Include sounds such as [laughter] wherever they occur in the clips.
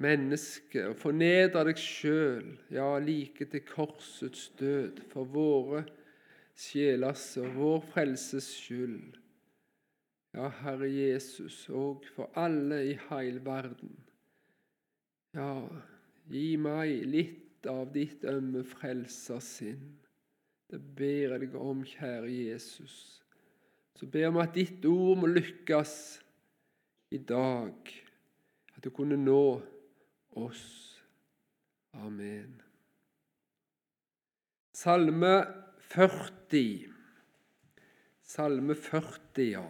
menneske og fornedre deg sjøl, ja, like til korsets død, for våre sjelers og vår frelses skyld. Ja, Herre Jesus, og for alle i heil verden. Ja, gi meg litt av ditt ømme frelsersinn. Det ber jeg deg om, kjære Jesus. Så ber om at ditt ord må lykkes i dag, at du kunne nå oss. Amen. Salme 40. Salme 40, ja.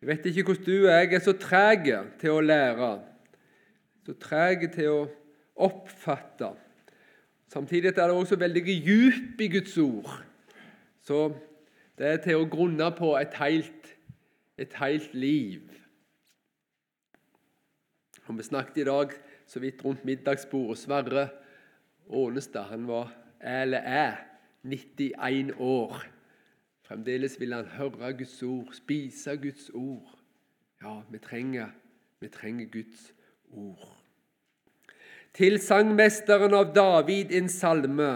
Jeg vet ikke hvordan du er. Jeg er så treg til å lære. Så treg til å oppfatte. Samtidig er det også veldig djup i Guds ord. Så det er til å grunne på et helt, et helt liv. Og Vi snakket i dag så vidt rundt middagsbordet. Sverre Ånestad han var, eller er, 91 år. Fremdeles vil han høre Guds ord, spise Guds ord. Ja, vi trenger, vi trenger Guds ord. Til sangmesteren av David en salme.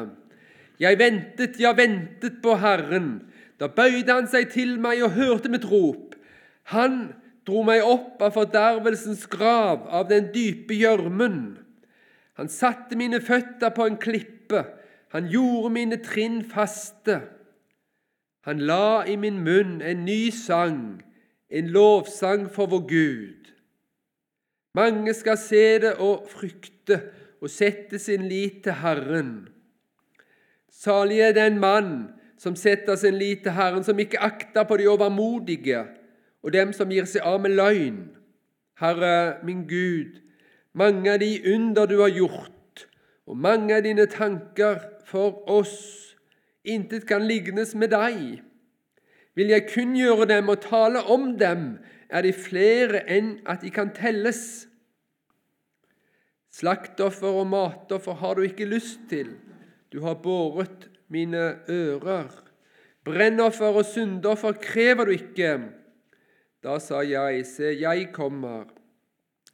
Jeg ventet, ja, ventet på Herren. Da bøyde han seg til meg og hørte mitt rop. Han dro meg opp av fordervelsens grav, av den dype gjørmen. Han satte mine føtter på en klippe, han gjorde mine trinn faste. Han la i min munn en ny sang, en lovsang for vår Gud. Mange skal se det og frykte og sette sin lit til Herren. Salig er den mann som setter sin lit til Herren, som ikke akter på de overmodige og dem som gir seg av med løgn. Herre, min Gud, mange av de under du har gjort, og mange av dine tanker for oss, intet kan lignes med deg. Vil jeg kunngjøre dem og tale om dem, er de flere enn at de kan telles. Slaktoffer og matoffer har du ikke lyst til, du har båret mine ører. Brennoffer og syndoffer krever du ikke. Da sa jeg, se, jeg kommer.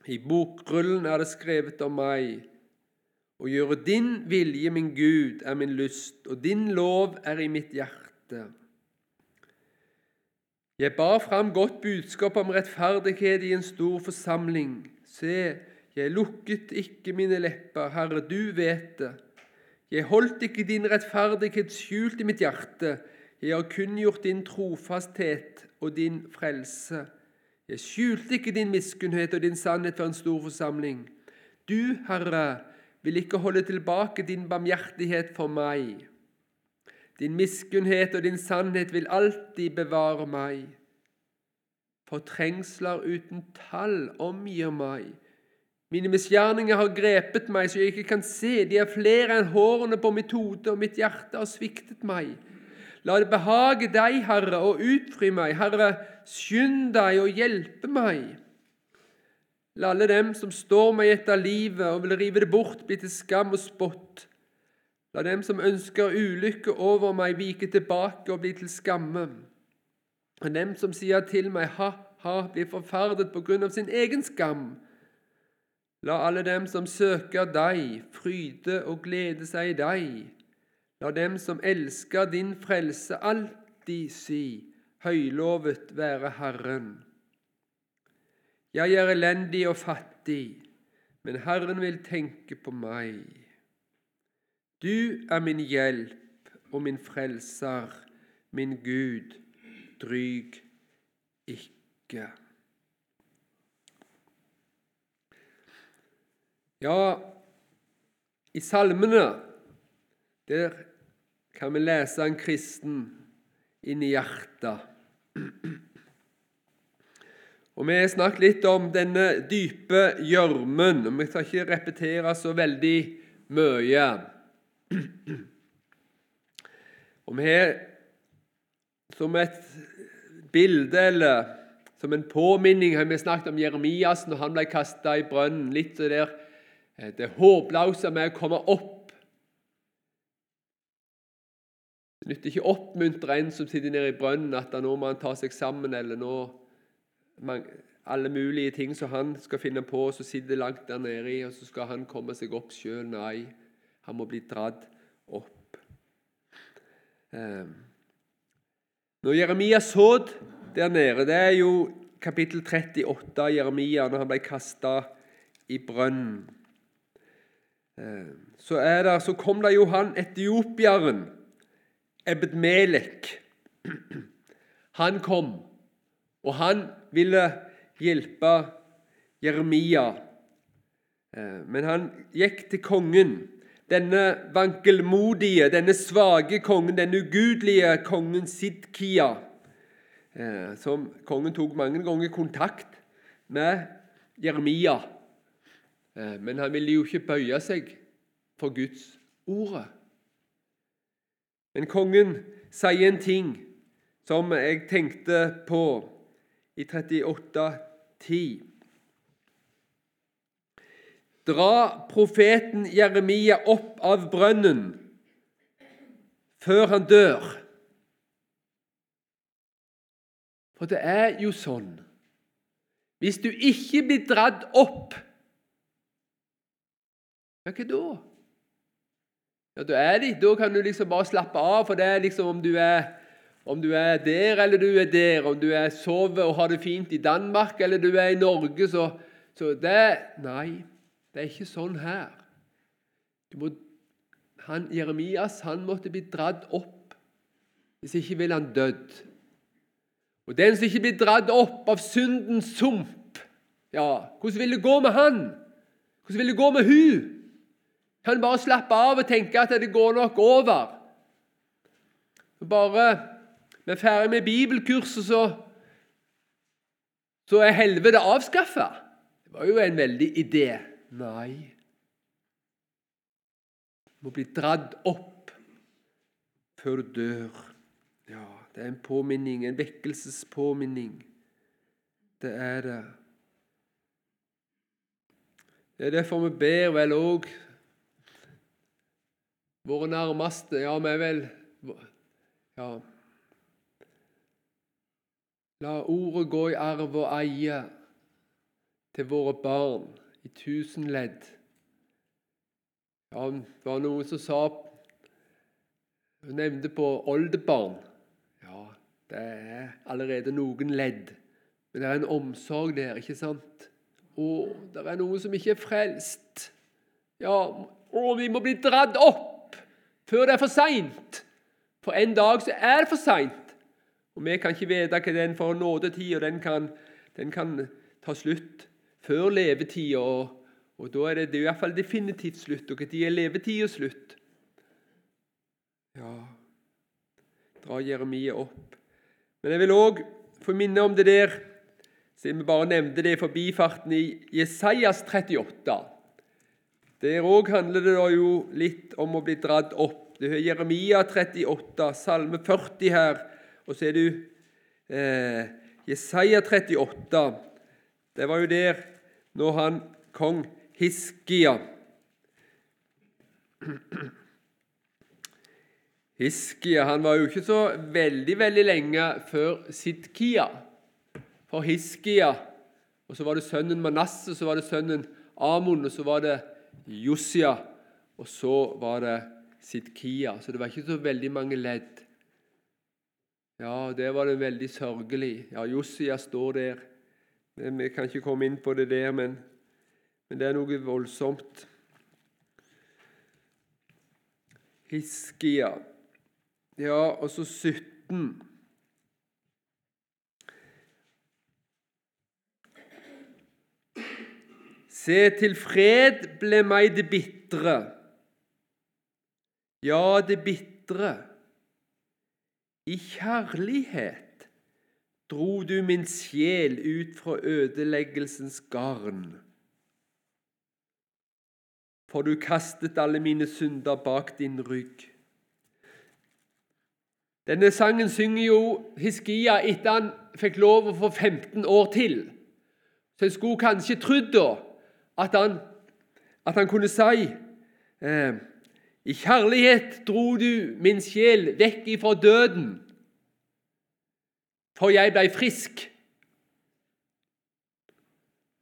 I bokrullen er det skrevet om meg. Å gjøre din vilje, min Gud, er min lyst, og din lov er i mitt hjerte. Jeg bar fram godt budskap om rettferdighet i en stor forsamling. Se, jeg lukket ikke mine lepper, Herre, du vet det. Jeg holdt ikke din rettferdighet skjult i mitt hjerte. Jeg har kunngjort din trofasthet og din frelse. Jeg skjulte ikke din miskunnhet og din sannhet for en stor forsamling. Du, Herre, vil ikke holde tilbake din barmhjertighet for meg. Din miskunnhet og din sannhet vil alltid bevare meg. For trengsler uten tall omgir meg. Mine misgjerninger har grepet meg så jeg ikke kan se. De er flere enn hårene på mitt hode, og mitt hjerte har sviktet meg. La det behage deg, Herre, å utfri meg. Herre, skynd deg og hjelpe meg. La alle dem som står meg etter livet og vil rive det bort, bli til skam og spott. La dem som ønsker ulykke over meg, vike tilbake og bli til skamme. Og dem som sier til meg, ha, ha, blir forferdet på grunn av sin egen skam. La alle dem som søker deg, fryde og glede seg i deg. La dem som elsker din frelse, alltid si, høylovet være Herren. Jeg er elendig og fattig, men Herren vil tenke på meg. Du er min hjelp og min frelser, min Gud, dryg ikke. Ja, i salmene der kan vi lese en kristen inn i hjertet. Og Vi har snakket litt om denne dype gjørmen. Vi skal ikke repetere så veldig mye. Og vi har som et bilde eller som en påminning har vi snakket om Jeremias når han ble kasta i brønnen. Litt så der eh, det håpløse med å komme opp. Det nytter ikke å oppmuntre en som sitter nede i brønnen, at nå må han ta seg sammen, eller nå alle mulige ting som han skal finne på, som sitter langt der nede og så skal han komme seg opp sjøl. Nei, han må bli dratt opp. Eh, når Jeremia sådd der nede, det er jo kapittel 38 av Jeremia, når han ble kasta i brønnen. Eh, så, det, så, kom det jo han etiopieren, Ebed-Melek. Han kom, og han ville hjelpe Jeremia. Eh, men han gikk til kongen, denne vankelmodige, denne svake kongen, denne ugudelige kongen Sidkia, eh, som kongen tok mange ganger kontakt med Jeremia. Eh, men han ville jo ikke bøye seg for Guds ordet. Men kongen sier en ting som jeg tenkte på i 38.10. Dra profeten Jeremia opp av brønnen før han dør. For det er jo sånn Hvis du ikke blir dratt opp, ja, hva da? Ja, Da er de, da kan du liksom bare slappe av, for det er liksom om du er om du er der eller du er der, om du er sover og har det fint i Danmark eller du er i Norge, så, så det Nei, det er ikke sånn her. Må, han, Jeremias han måtte bli dratt opp. Hvis ikke ville han dødd. Og den som ikke blir dratt opp av syndens sump, ja, hvordan vil det gå med han? Hvordan vil det gå med hun? Kan bare slappe av og tenke at det går nok over. Bare vi er ferdig med bibelkurset, så, så er helvete avskaffa. Det var jo en veldig idé. Nei. Du må bli dratt opp før du dør. Ja, det er en påminning, en vekkelsespåminning. Det er det. Det er derfor vi ber vel òg våre nærmeste Ja, vi er vel Ja, La ordet gå i arv og eie til våre barn i tusen ledd. Ja, det var noen som sa Hun nevnte på oldebarn. Ja, det er allerede noen ledd, men det er en omsorg der, ikke sant? Og det er noen som ikke er frelst. Ja, og vi må bli dratt opp før det er for seint. For en dag så er det for seint. Og Vi kan ikke vite hva den for nådetid, og den kan, den kan ta slutt før levetida. Og, og, da er det, det er i hvert fall definitivt slutt. Og når er levetida slutt? Ja Dra Jeremia opp. Men jeg vil òg få minne om det der siden vi bare nevnte det i forbifarten i Jesajas 38. Der òg handler det jo litt om å bli dratt opp. Det er Jeremia 38, Salme 40 her, og så er du eh, Jesaja 38. Det var jo der når han kong Hiskia Hiskia han var jo ikke så veldig veldig lenge før Sidkia. For Hiskia, og så var det sønnen Manasseh, så var det sønnen Amon, og så var det Josia, og så var det Sidkia. Så det var ikke så veldig mange ledd. Ja, det var det veldig sørgelig. Ja, Josia står der. Vi kan ikke komme inn på det der, men, men det er noe voldsomt. Hiskia. Ja, og så 17. Se, til fred ble meg det bitre. Ja, det bitre. I kjærlighet dro du min sjel ut fra ødeleggelsens garn. For du kastet alle mine synder bak din rygg. Denne sangen synger jo Hiskia etter han fikk lov å få 15 år til. Så en skulle kanskje trodd da at han, at han kunne si eh, i kjærlighet dro du min sjel vekk ifra døden, for jeg blei frisk.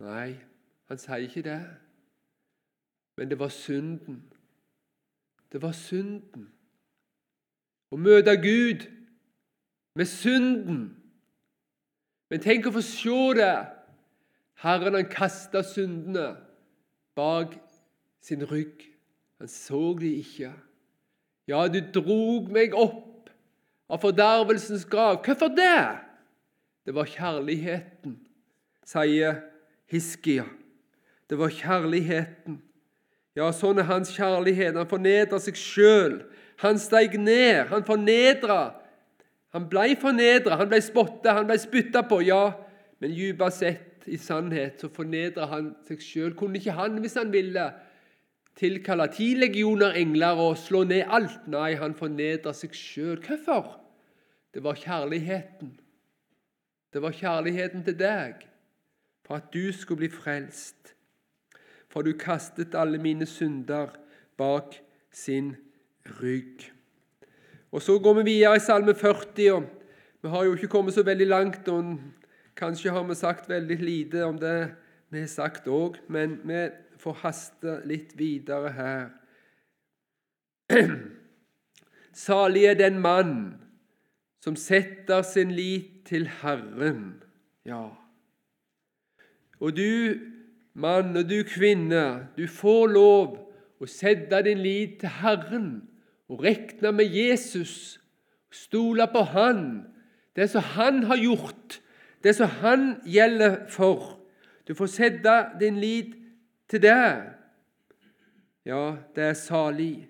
Nei, han sier ikke det. Men det var synden. Det var synden. Å møte Gud med synden. Men tenk å få se det. Herren han kasta syndene bak sin rygg. Han så de ikke. Ja, du drog meg opp av fordervelsens grav. Hvorfor det? Det var kjærligheten, sier Hiskia. Det var kjærligheten. Ja, sånn er hans kjærlighet. Han fornedrer seg sjøl. Han steig ned. Han fornedra. Han ble fornedra, han ble spotta, han ble spytta på, ja. Men dypest sett, i sannhet, så fornedra han seg sjøl. Kunne ikke han, hvis han ville, tilkalle ti legioner engler og slå ned alt? Nei, han fornedra seg sjøl. Hvorfor? Det var kjærligheten. Det var kjærligheten til deg, for at du skulle bli frelst. For du kastet alle mine synder bak sin rygg. Og Så går vi videre i Salme 40. og Vi har jo ikke kommet så veldig langt. og Kanskje har vi sagt veldig lite om det vi har sagt òg, men vi får haste litt videre her. [clears throat] Salig er den mann som setter sin lit til Herren. Ja. Og du mann og du kvinne, du får lov å sette din lit til Herren og regne med Jesus, stole på Han, det som Han har gjort, det som Han gjelder for. Du får sette din lit til det. Ja, det er salig.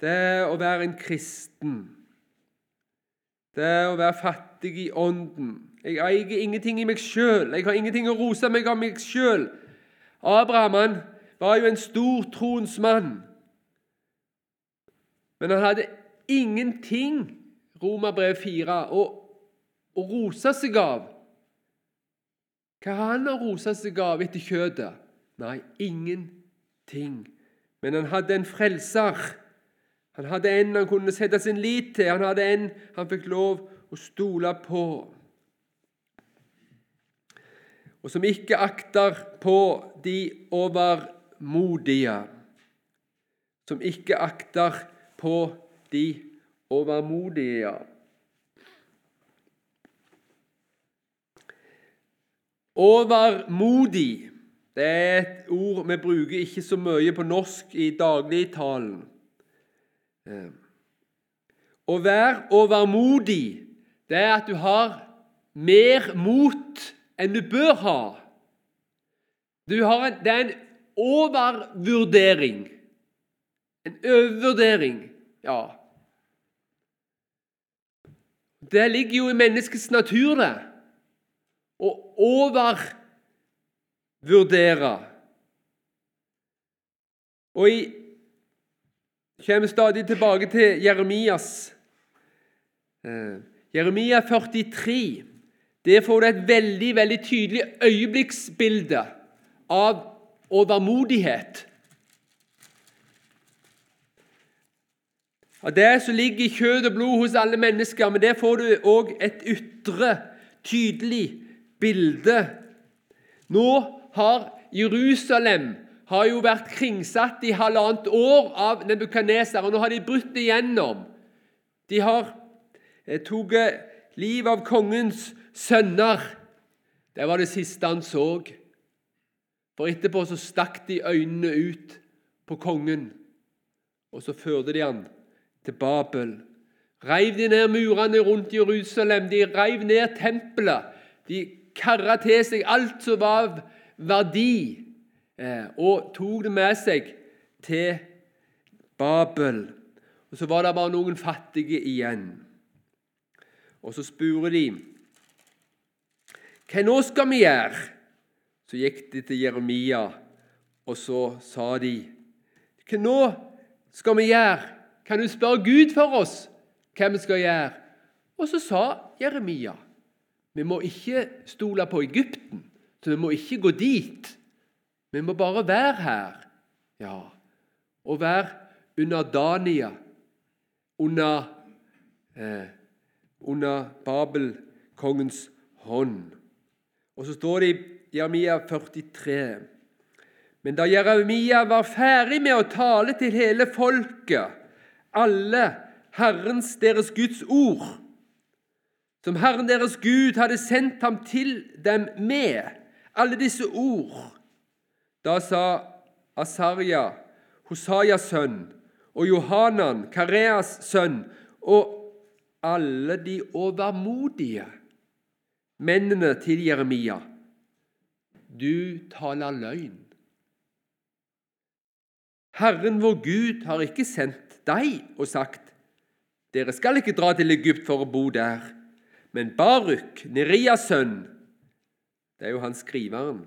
Det er å være en kristen. Det er å være fattig i ånden. Jeg eier ingenting i meg sjøl. Jeg har ingenting å rose meg av meg sjøl. Abraham var jo en stor troens mann. Men han hadde ingenting, Romerbrev 4, å, å rose seg av. Hva har han å rose seg av etter kjøttet? Nei, ingenting. Men han hadde en frelser. Han hadde en han kunne sette sin lit til. Han hadde en han fikk lov å stole på. Og som ikke akter på de overmodige. Som ikke akter på de overmodige. Overmodig det er et ord vi bruker ikke så mye på norsk i dagligtalen. Eh, å være overmodig, det er at du har mer mot enn du bør ha. Du en, det er en overvurdering. En overvurdering. Ja. Det ligger jo i menneskets natur, det. Å overvurdere. Og jeg kommer stadig tilbake til Jeremias. Eh, Jeremia 43. Der får du et veldig veldig tydelig øyeblikksbilde av overmodighet. Av det som ligger i kjøtt og blod hos alle mennesker, men der får du òg et ytre, tydelig bilde. Nå har Jerusalem har jo vært kringsatt i halvannet år av Nebukadneser, og nå har de brutt igjennom. De har eh, tatt livet av kongens sønner. Det var det siste han så. For etterpå så stakk de øynene ut på kongen, og så førte de han til Babel. Reiv de ned murene rundt Jerusalem, de reiv ned tempelet. De karra til seg alt som var av verdi, eh, og tok det med seg til Babel. Og Så var det bare noen fattige igjen. Og så spurte de hva nå skal vi gjøre? Så gikk de til Jeremia, og så sa de hva nå skal vi gjøre? Kan du spørre Gud for oss hva vi skal gjøre? Og så sa Jeremia vi må ikke stole på Egypten, så vi må ikke gå dit. Vi må bare være her. Ja, og være under Dania, under, eh, under Babelkongens hånd. Og så står det i Jeremia 43. Men da Jeremia var ferdig med å tale til hele folket, alle Herrens, deres Guds ord, som Herren deres Gud hadde sendt ham til dem med, alle disse ord, da sa Asarja, Hosajas sønn, og Johanan, Kareas sønn, og alle de overmodige mennene til Jeremia. Du taler løgn. Herren vår Gud har ikke sendt deg og sagt dere skal ikke dra til Egypt for å bo der, men Baruk, Nerias sønn, det er jo han skriveren,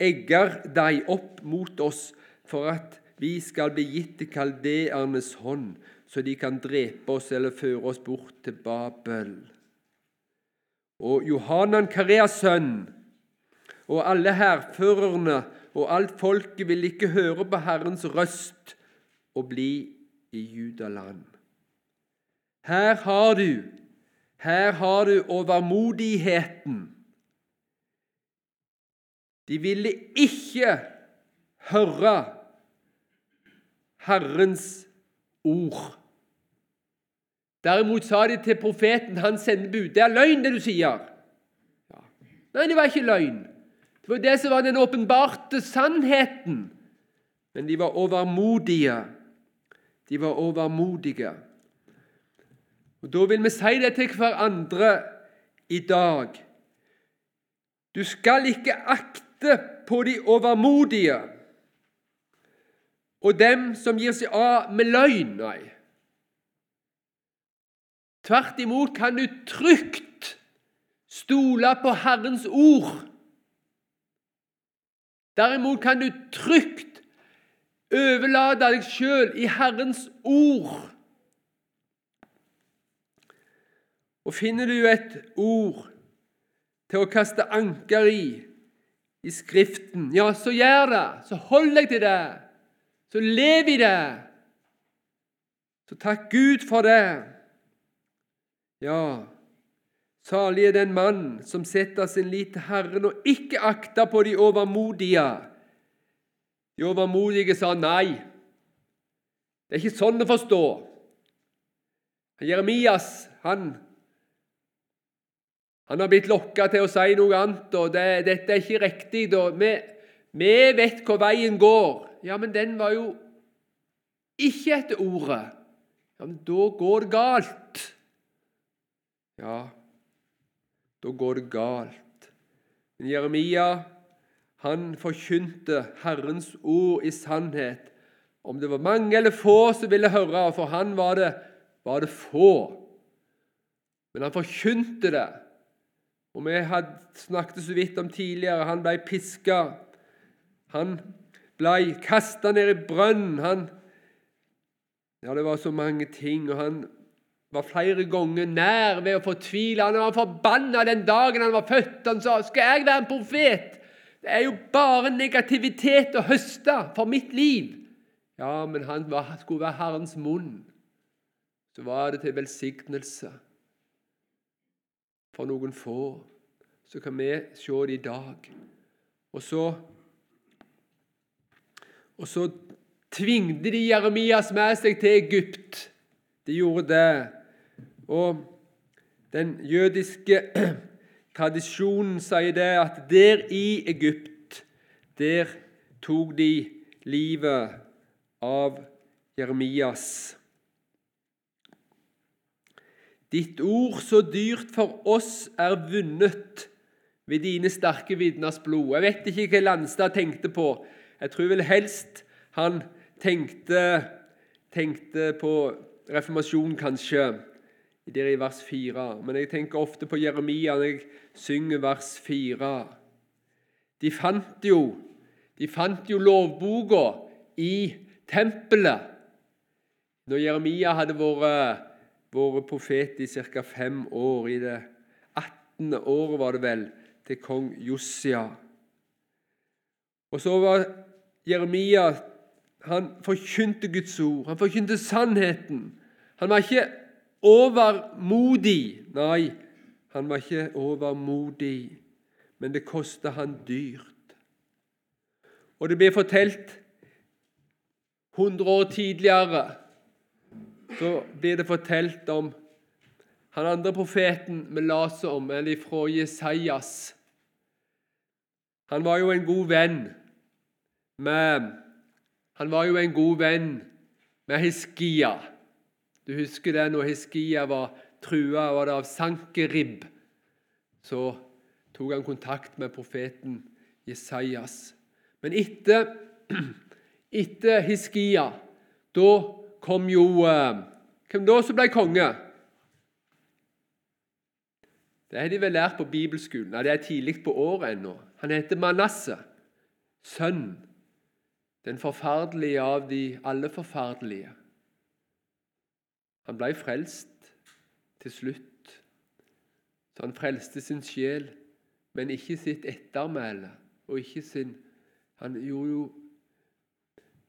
egger deg opp mot oss for at vi skal bli gitt til kaldeernes hånd, så de kan drepe oss eller føre oss bort til Babel. Og Johanan Kareas sønn og alle hærførerne og alt folket vil ikke høre på Herrens røst og bli i Judaland. Her har du, her har du overmodigheten. De ville ikke høre Herrens ord. Derimot sa de til profeten, han sender bud. Det er løgn, det du sier. Ja. Nei, det var ikke løgn. Det var det som var den åpenbarte sannheten. Men de var overmodige. De var overmodige. Og Da vil vi si det til hverandre i dag. Du skal ikke akte på de overmodige og dem som gir seg av med løgn. Nei. Tvert imot kan du trygt stole på Herrens ord. Derimot kan du trygt overlate deg sjøl i Herrens ord. Og finner du et ord til å kaste anker i i Skriften, ja, så gjør det. Så hold deg til det. Så lev i det. Så takk Gud for det. Ja, Salig er den mann som setter sin lit til Herren og ikke akter på de overmodige. De overmodige sa nei. Det er ikke sånn å forstå. Jeremias han, han har blitt lokka til å si noe annet, og det, dette er ikke riktig. Vi, vi, vet hvor veien går. Ja, men den var jo ikke etter ordet. Ja, men da går det galt. Ja, da går det galt. Men Jeremia han forkynte Herrens ord i sannhet. Om det var mange eller få som ville høre, for han var det, var det få. Men han forkynte det. Og Vi hadde snakket så vidt om tidligere. Han ble piska. Han ble kasta ned i brønn. Han, ja, det var så mange ting. og Han var flere ganger nær ved å fortvile. Han var forbanna den dagen han var født. Han sa 'Skal jeg være en profet?' Det er jo bare negativitet å høste for mitt liv. Ja, men han var, skulle være Herrens munn. Så var det til velsignelse for noen få. Så kan vi se det i dag. Og så Og så tvingte de Jeremias med seg til Egypt. De gjorde det. Og den jødiske [clears throat] tradisjonen sier det at der i Egypt, der tok de livet av Jeremias. Ditt ord så dyrt for oss er vunnet ved dine sterke vitners blod. Jeg vet ikke hva Landstad tenkte på. Jeg tror vel helst han tenkte, tenkte på reformasjon, kanskje der i vers 4. Men jeg tenker ofte på Jeremia når jeg synger vers 4. De fant jo, de fant jo lovboka i tempelet når Jeremia hadde vært, vært profet i ca. fem år. I det 18. året, var det vel, til kong Jossia. Og så var Jeremia Han forkynte Guds ord, han forkynte sannheten. Han var ikke overmodig. Nei, han var ikke overmodig. men det kosta han dyrt. Og det blir fortalt 100 år tidligere så blir det fortalt om han andre profeten vi leser om, eller fra Jesajas. Han var jo en god venn med Han var jo en god venn med Hiskia. Du husker det når Hiskia var trua var det av Sankerib. Så tok han kontakt med profeten Jesajas. Men etter, [clears throat] etter Hiskia, da kom jo eh, Hvem da som ble konge? Det har de vel lært på bibelskolen. Nei, det er tidlig på året ennå. Han heter Manasse, sønn, den forferdelige av de alle forferdelige. Han ble frelst til slutt. Så han frelste sin sjel, men ikke sitt ettermæle og ikke sin Han gjorde jo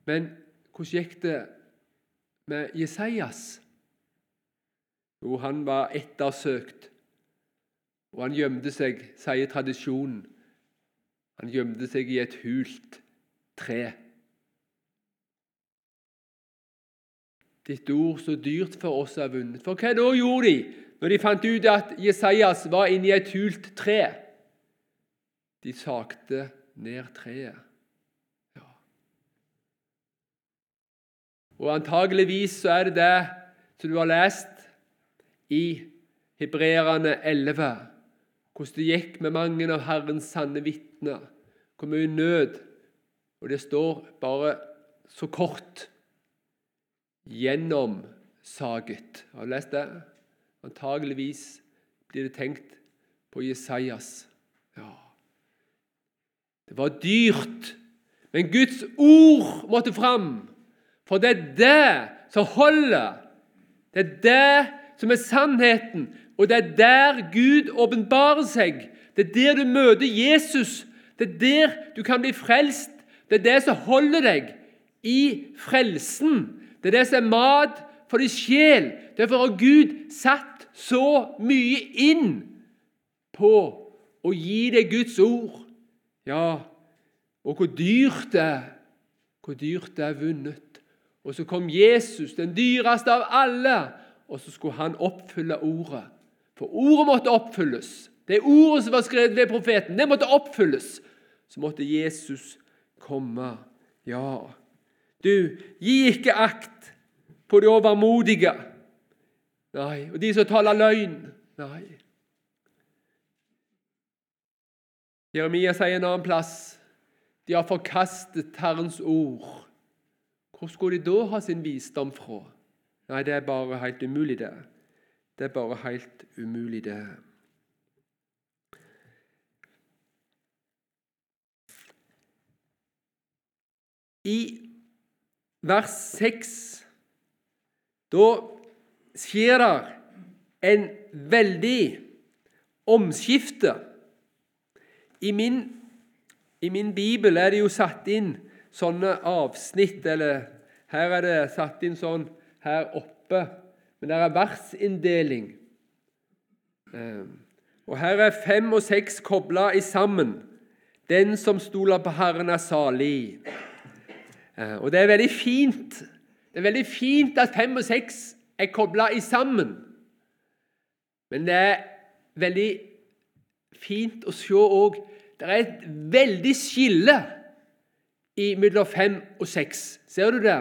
Men hvordan gikk det med Jesajas? Jo, han var ettersøkt, og han gjemte seg, sier tradisjonen. Han gjemte seg i et hult tre. Ditt ord så dyrt for oss er vunnet. For hva da gjorde de når de fant ut at Jesajas var inni et hult tre? De sakte ned treet. Ja. Og antageligvis så er det det som du har lest i Hebreerne 11, hvordan det gikk med mange av Herrens sanne vitner, hvor mye nød Og det står bare så kort gjennomsaget. Har du lest det? Antageligvis blir det tenkt på Jesajas. Ja. Det var dyrt, men Guds ord måtte fram. For det er det som holder. Det er det som er sannheten, og det er der Gud åpenbarer seg. Det er der du møter Jesus. Det er der du kan bli frelst. Det er det som holder deg i frelsen. Det er det som er mat for din sjel. Derfor har Gud satt så mye inn på å gi deg Guds ord. Ja, og hvor dyrt det er. Hvor dyrt det er vunnet. Og så kom Jesus, den dyreste av alle, og så skulle han oppfylle ordet. For ordet måtte oppfylles. Det ordet som var skrevet ved profeten, det måtte oppfylles. Så måtte Jesus komme. Ja, du, gi ikke akt på de overmodige. Nei, og de som taler løgn. Nei. Jeremia sier en annen plass de har forkastet Herrens ord. Hvor skulle de da ha sin visdom fra? Nei, det er bare helt umulig, det. Det er bare helt umulig, det. I vers 6 Da skjer det en veldig omskifte. I min, I min bibel er det jo satt inn sånne avsnitt, eller her er det satt inn sånn her oppe. Men det er versinndeling. Ehm, og her er fem og seks kobla sammen. Den som stoler på Herren, er salig. Eh, og det er veldig fint Det er veldig fint at fem og seks er kobla sammen. Men det er veldig fint å se òg Det er et veldig skille mellom fem og seks. Ser du det?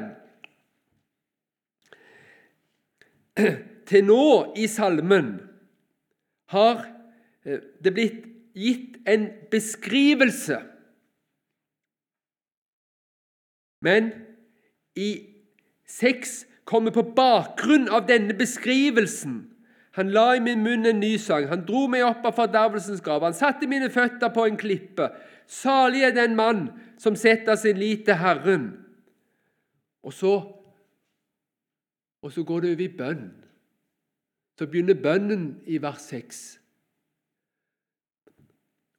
[clears throat] Til nå i salmen har eh, det blitt gitt en beskrivelse Men i seks kommer på bakgrunn av denne beskrivelsen. Han la i min munn en ny sang. Han dro meg opp av fordervelsens grav. Han satte mine føtter på en klippe. Salig er den mann som setter sin lit til Herren. Og så, og så går det over i bønn. Så begynner bønnen i vers 6.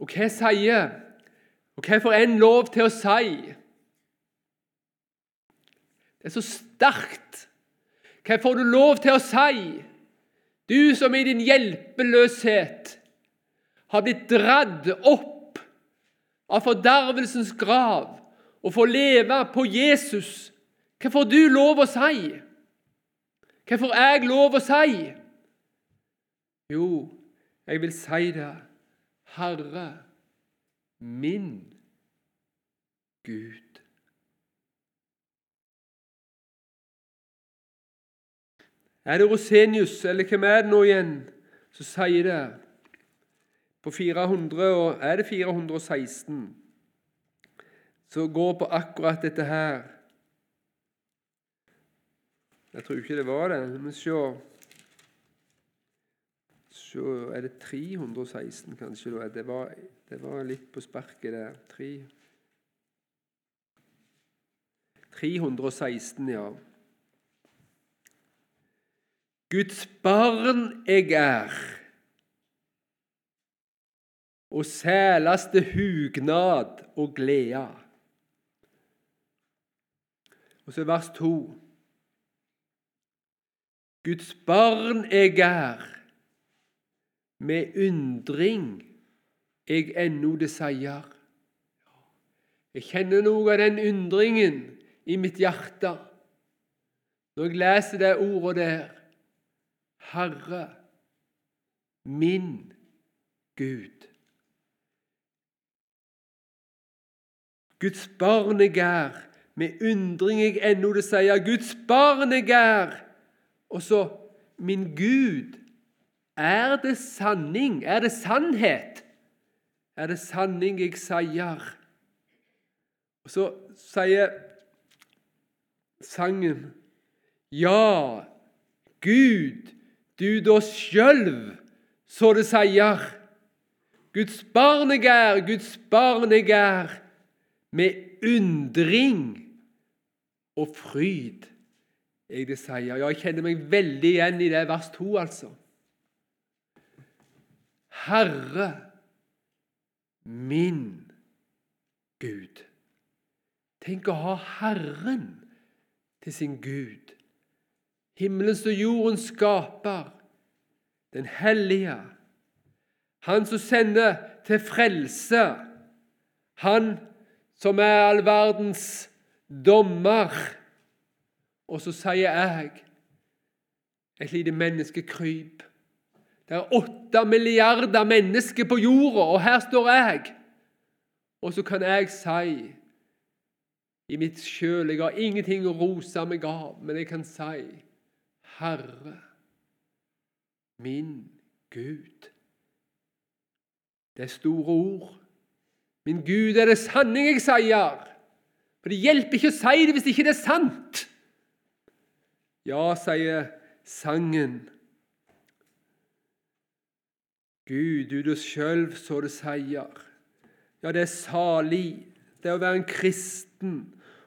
Og hva sier Og hva får en lov til å si? Det er så sterkt. Hva får du lov til å si? Du som i din hjelpeløshet har blitt dradd opp av fordervelsens grav og får leve på Jesus, hva får du lov å si? Hva får jeg lov å si? Jo, jeg vil si det. Herre, min Gud. Er det Rosenius, eller hvem er det nå igjen, som sier det? På 400, og, er det 416 som går på akkurat dette her. Jeg tror ikke det var det. Men se. så Er det 316, kanskje? Det var, det var litt på sparket der. 3. 316, ja. Guds barn jeg er, og sælaste hugnad og glede. Og så vers to. Guds barn jeg er, med undring jeg ennå det sier. Jeg kjenner noe av den undringen i mitt hjerte når jeg leser det ordet der. Herre, min Gud. Guds barn jeg er, med undring jeg ennå det sier. Guds barn jeg er. Og så min Gud. Er det sanning? Er det sannhet? Er det sanning jeg sier? Og så sier sangen Ja, Gud, du da sjølv, så det sier. Guds barn jeg er, Guds barn jeg er, med undring og fryd. Jeg det sier. Ja, jeg kjenner meg veldig igjen i det vers 2, altså. Herre, min Gud. Tenk å ha Herren til sin Gud himmelens og jordens skaper, den hellige, han som sender til frelse, han som er all verdens dommer. Og så sier jeg, et lite menneskekryp Det er åtte milliarder mennesker på jorda, og her står jeg. Og så kan jeg si i mitt sjøl Jeg har ingenting å rose meg av, men jeg kan si Herre, min Gud. Det er store ord. Min Gud er det sanning jeg sier. For det hjelper ikke å si det hvis ikke det er sant. Ja, sier sangen. Gud, du deg sjøl, så det sier. Ja, det er salig, det er å være en kristen,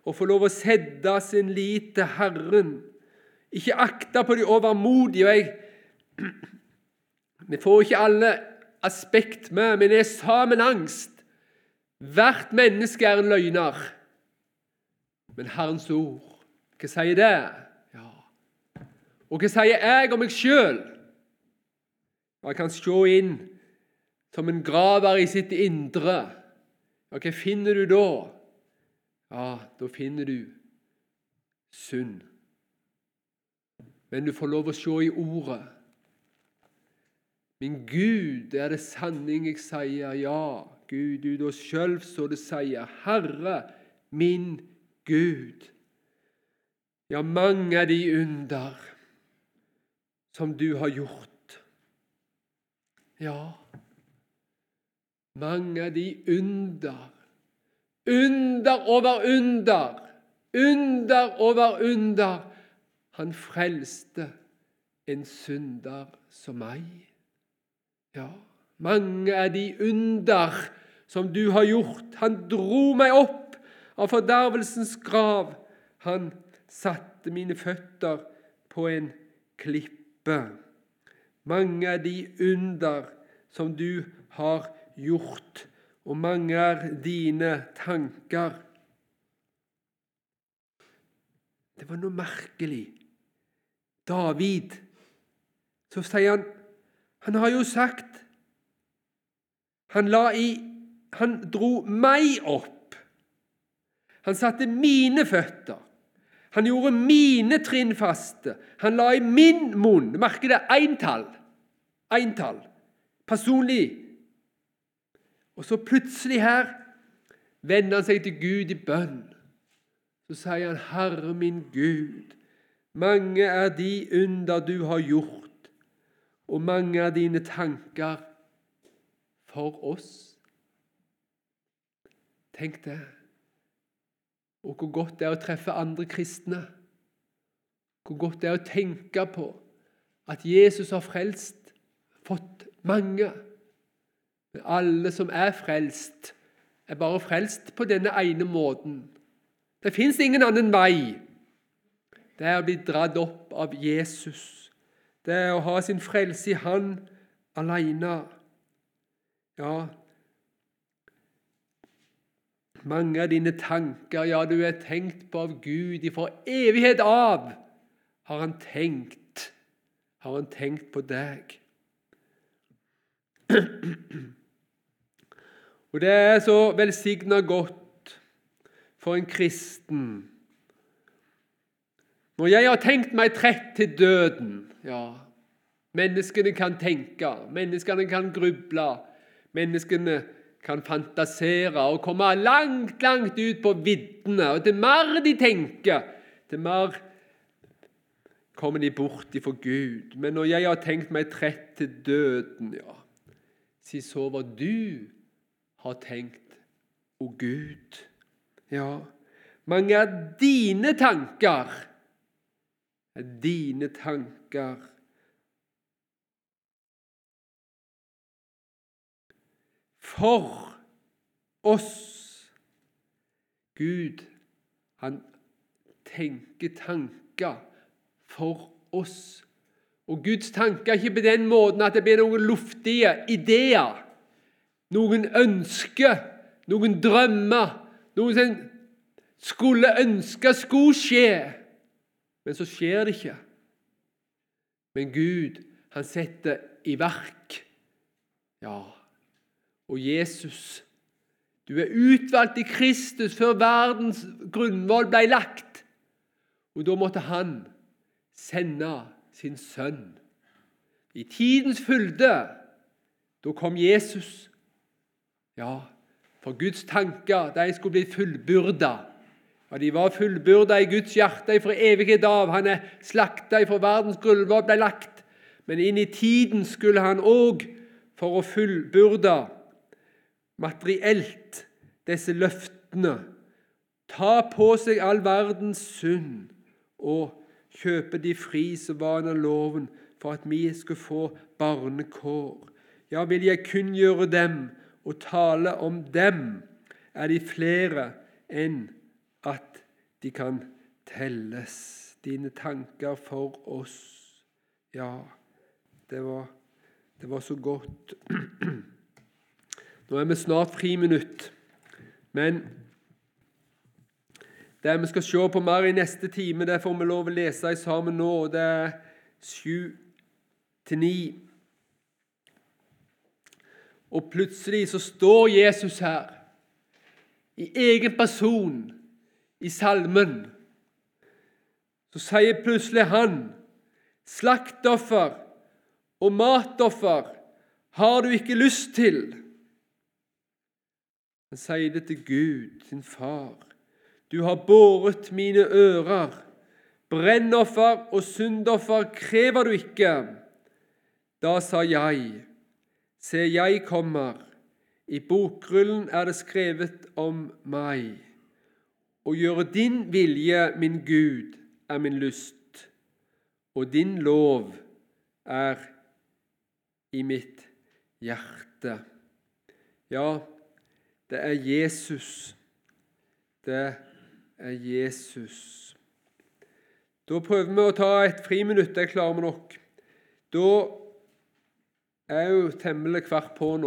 å få lov å sette sin lit til Herren ikke akta på de overmodige. jeg, Vi får ikke alle aspekt med, men jeg er sammen angst. Hvert menneske er en løgner. Men Herrens ord, hva sier det? Ja. Og hva sier jeg om meg sjøl? Jeg kan se inn som en graver i sitt indre. Ja, hva finner du da? Ja, da finner du synd men du får lov å se i Ordet. Min Gud, er det sanning jeg sier? Ja, Gud, du da sjøl så det sier. Herre, min Gud. Ja, mange er de under som du har gjort. Ja, mange er de under. Under over under. Under over under han frelste en synder som meg. Ja, mange er de under som du har gjort. Han dro meg opp av fordervelsens grav. Han satte mine føtter på en klippe. Mange er de under som du har gjort, og mange er dine tanker. Det var noe merkelig David, så sier han Han har jo sagt Han i han dro meg opp. Han satte mine føtter. Han gjorde mine trinn faste. Han la i min munn Merker det eintall. Eintall. Personlig. Og så plutselig her vender han seg til Gud i bønn. Så sier han, 'Herre min Gud, mange er de under du har gjort, og mange er dine tanker for oss.' Tenk det. Og hvor godt det er å treffe andre kristne. Hvor godt det er å tenke på at Jesus har frelst, fått mange. Men alle som er frelst, er bare frelst på denne ene måten. Det fins ingen annen vei. Det er å bli dratt opp av Jesus. Det er å ha sin frelse i Han alene. Ja, mange av dine tanker, ja, du er tenkt på av Gud ifra evighet av, har Han tenkt, har Han tenkt på deg. Og det er så velsigna godt for en kristen. Når jeg har tenkt meg trett til døden ja, Menneskene kan tenke, menneskene kan gruble, menneskene kan fantasere og komme langt, langt ut på viddene. Og til mer de tenker, til mer kommer de bort ifra Gud. Men når jeg har tenkt meg trett til døden, ja, si så hva du har tenkt, å Gud. Ja, mange av dine tanker er dine tanker. For oss Gud, han tenker tanker for oss. Og Guds tanker er ikke på den måten at det blir noen luftige ideer noen ønsker, noen drømmer, noe som skulle ønske skulle skje. Men så skjer det ikke. Men Gud, han setter i verk. Ja, og Jesus Du er utvalgt i Kristus før verdens grunnvoll ble lagt. Og da måtte han sende sin sønn. I tidens fylde, da kom Jesus. Ja, for Guds tanker de skulle bli fullbyrda. Ja, de var fullbyrda i Guds hjerte fra evighet av. Han er slakta fra verdens grunnvoll ble lagt. Men inn i tiden skulle han òg, for å fullbyrde materielt disse løftene, ta på seg all verdens synd og kjøpe de fri som var under loven, for at vi skulle få barnekår. Ja, vil jeg kunngjøre dem og tale om dem, er de flere enn at de kan telles. Dine tanker for oss. Ja, det var, det var så godt. [clears throat] Nå er vi snart friminutt, men det vi skal se på mer i neste time, det får vi lov å lese sammen nå. Det er sju til ni. Og plutselig så står Jesus her, i egen person, i salmen. Så sier plutselig han, 'Slaktoffer og matoffer har du ikke lyst til.' Han sier det til Gud, sin far. 'Du har båret mine ører.' Brennoffer og syndoffer krever du ikke. Da sa jeg, Se, jeg kommer. I bokrullen er det skrevet om meg. Å gjøre din vilje, min Gud, er min lyst, og din lov er i mitt hjerte. Ja, det er Jesus. Det er Jesus. Da prøver vi å ta et friminutt. Det klarer vi nok. Da er jo temmelig kvart på nå.